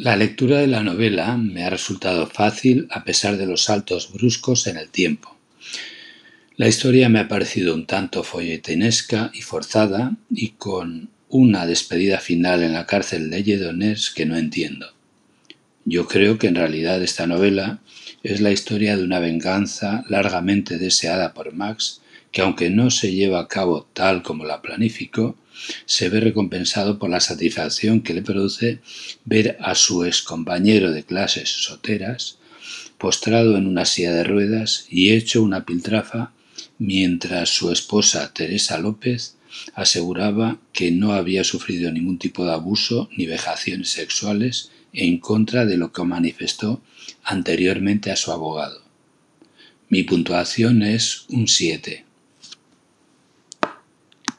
La lectura de la novela me ha resultado fácil a pesar de los saltos bruscos en el tiempo. La historia me ha parecido un tanto folletinesca y forzada y con una despedida final en la cárcel de Lledoners que no entiendo. Yo creo que en realidad esta novela es la historia de una venganza largamente deseada por Max que aunque no se lleva a cabo tal como la planificó, se ve recompensado por la satisfacción que le produce ver a su ex compañero de clases soteras postrado en una silla de ruedas y hecho una piltrafa mientras su esposa Teresa López aseguraba que no había sufrido ningún tipo de abuso ni vejaciones sexuales en contra de lo que manifestó anteriormente a su abogado. Mi puntuación es un 7.